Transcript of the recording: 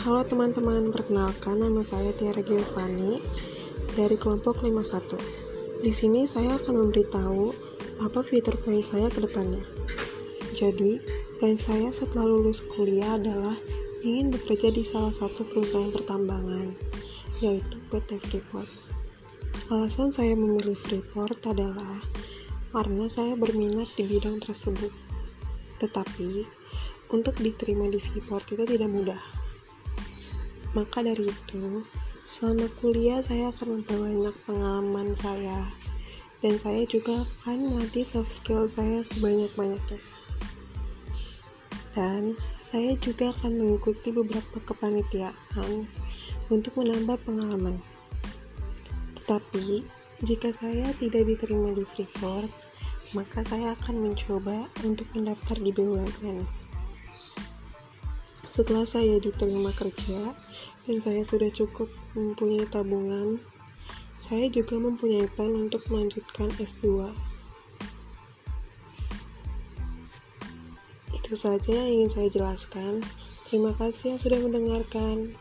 Halo teman-teman, perkenalkan nama saya Tiara Giovanni dari kelompok 51. Di sini saya akan memberitahu apa fitur plan saya ke depannya. Jadi, plan saya setelah lulus kuliah adalah ingin bekerja di salah satu perusahaan pertambangan, yaitu PT Freeport. Alasan saya memilih Freeport adalah karena saya berminat di bidang tersebut. Tetapi, untuk diterima di Freeport itu tidak mudah. Maka dari itu, selama kuliah saya akan memperbanyak pengalaman saya dan saya juga akan melatih soft skill saya sebanyak-banyaknya. Dan saya juga akan mengikuti beberapa kepanitiaan untuk menambah pengalaman. Tetapi, jika saya tidak diterima di Freeport, maka saya akan mencoba untuk mendaftar di BUMN. Setelah saya diterima kerja, dan saya sudah cukup mempunyai tabungan, saya juga mempunyai plan untuk melanjutkan S2. Itu saja yang ingin saya jelaskan. Terima kasih yang sudah mendengarkan.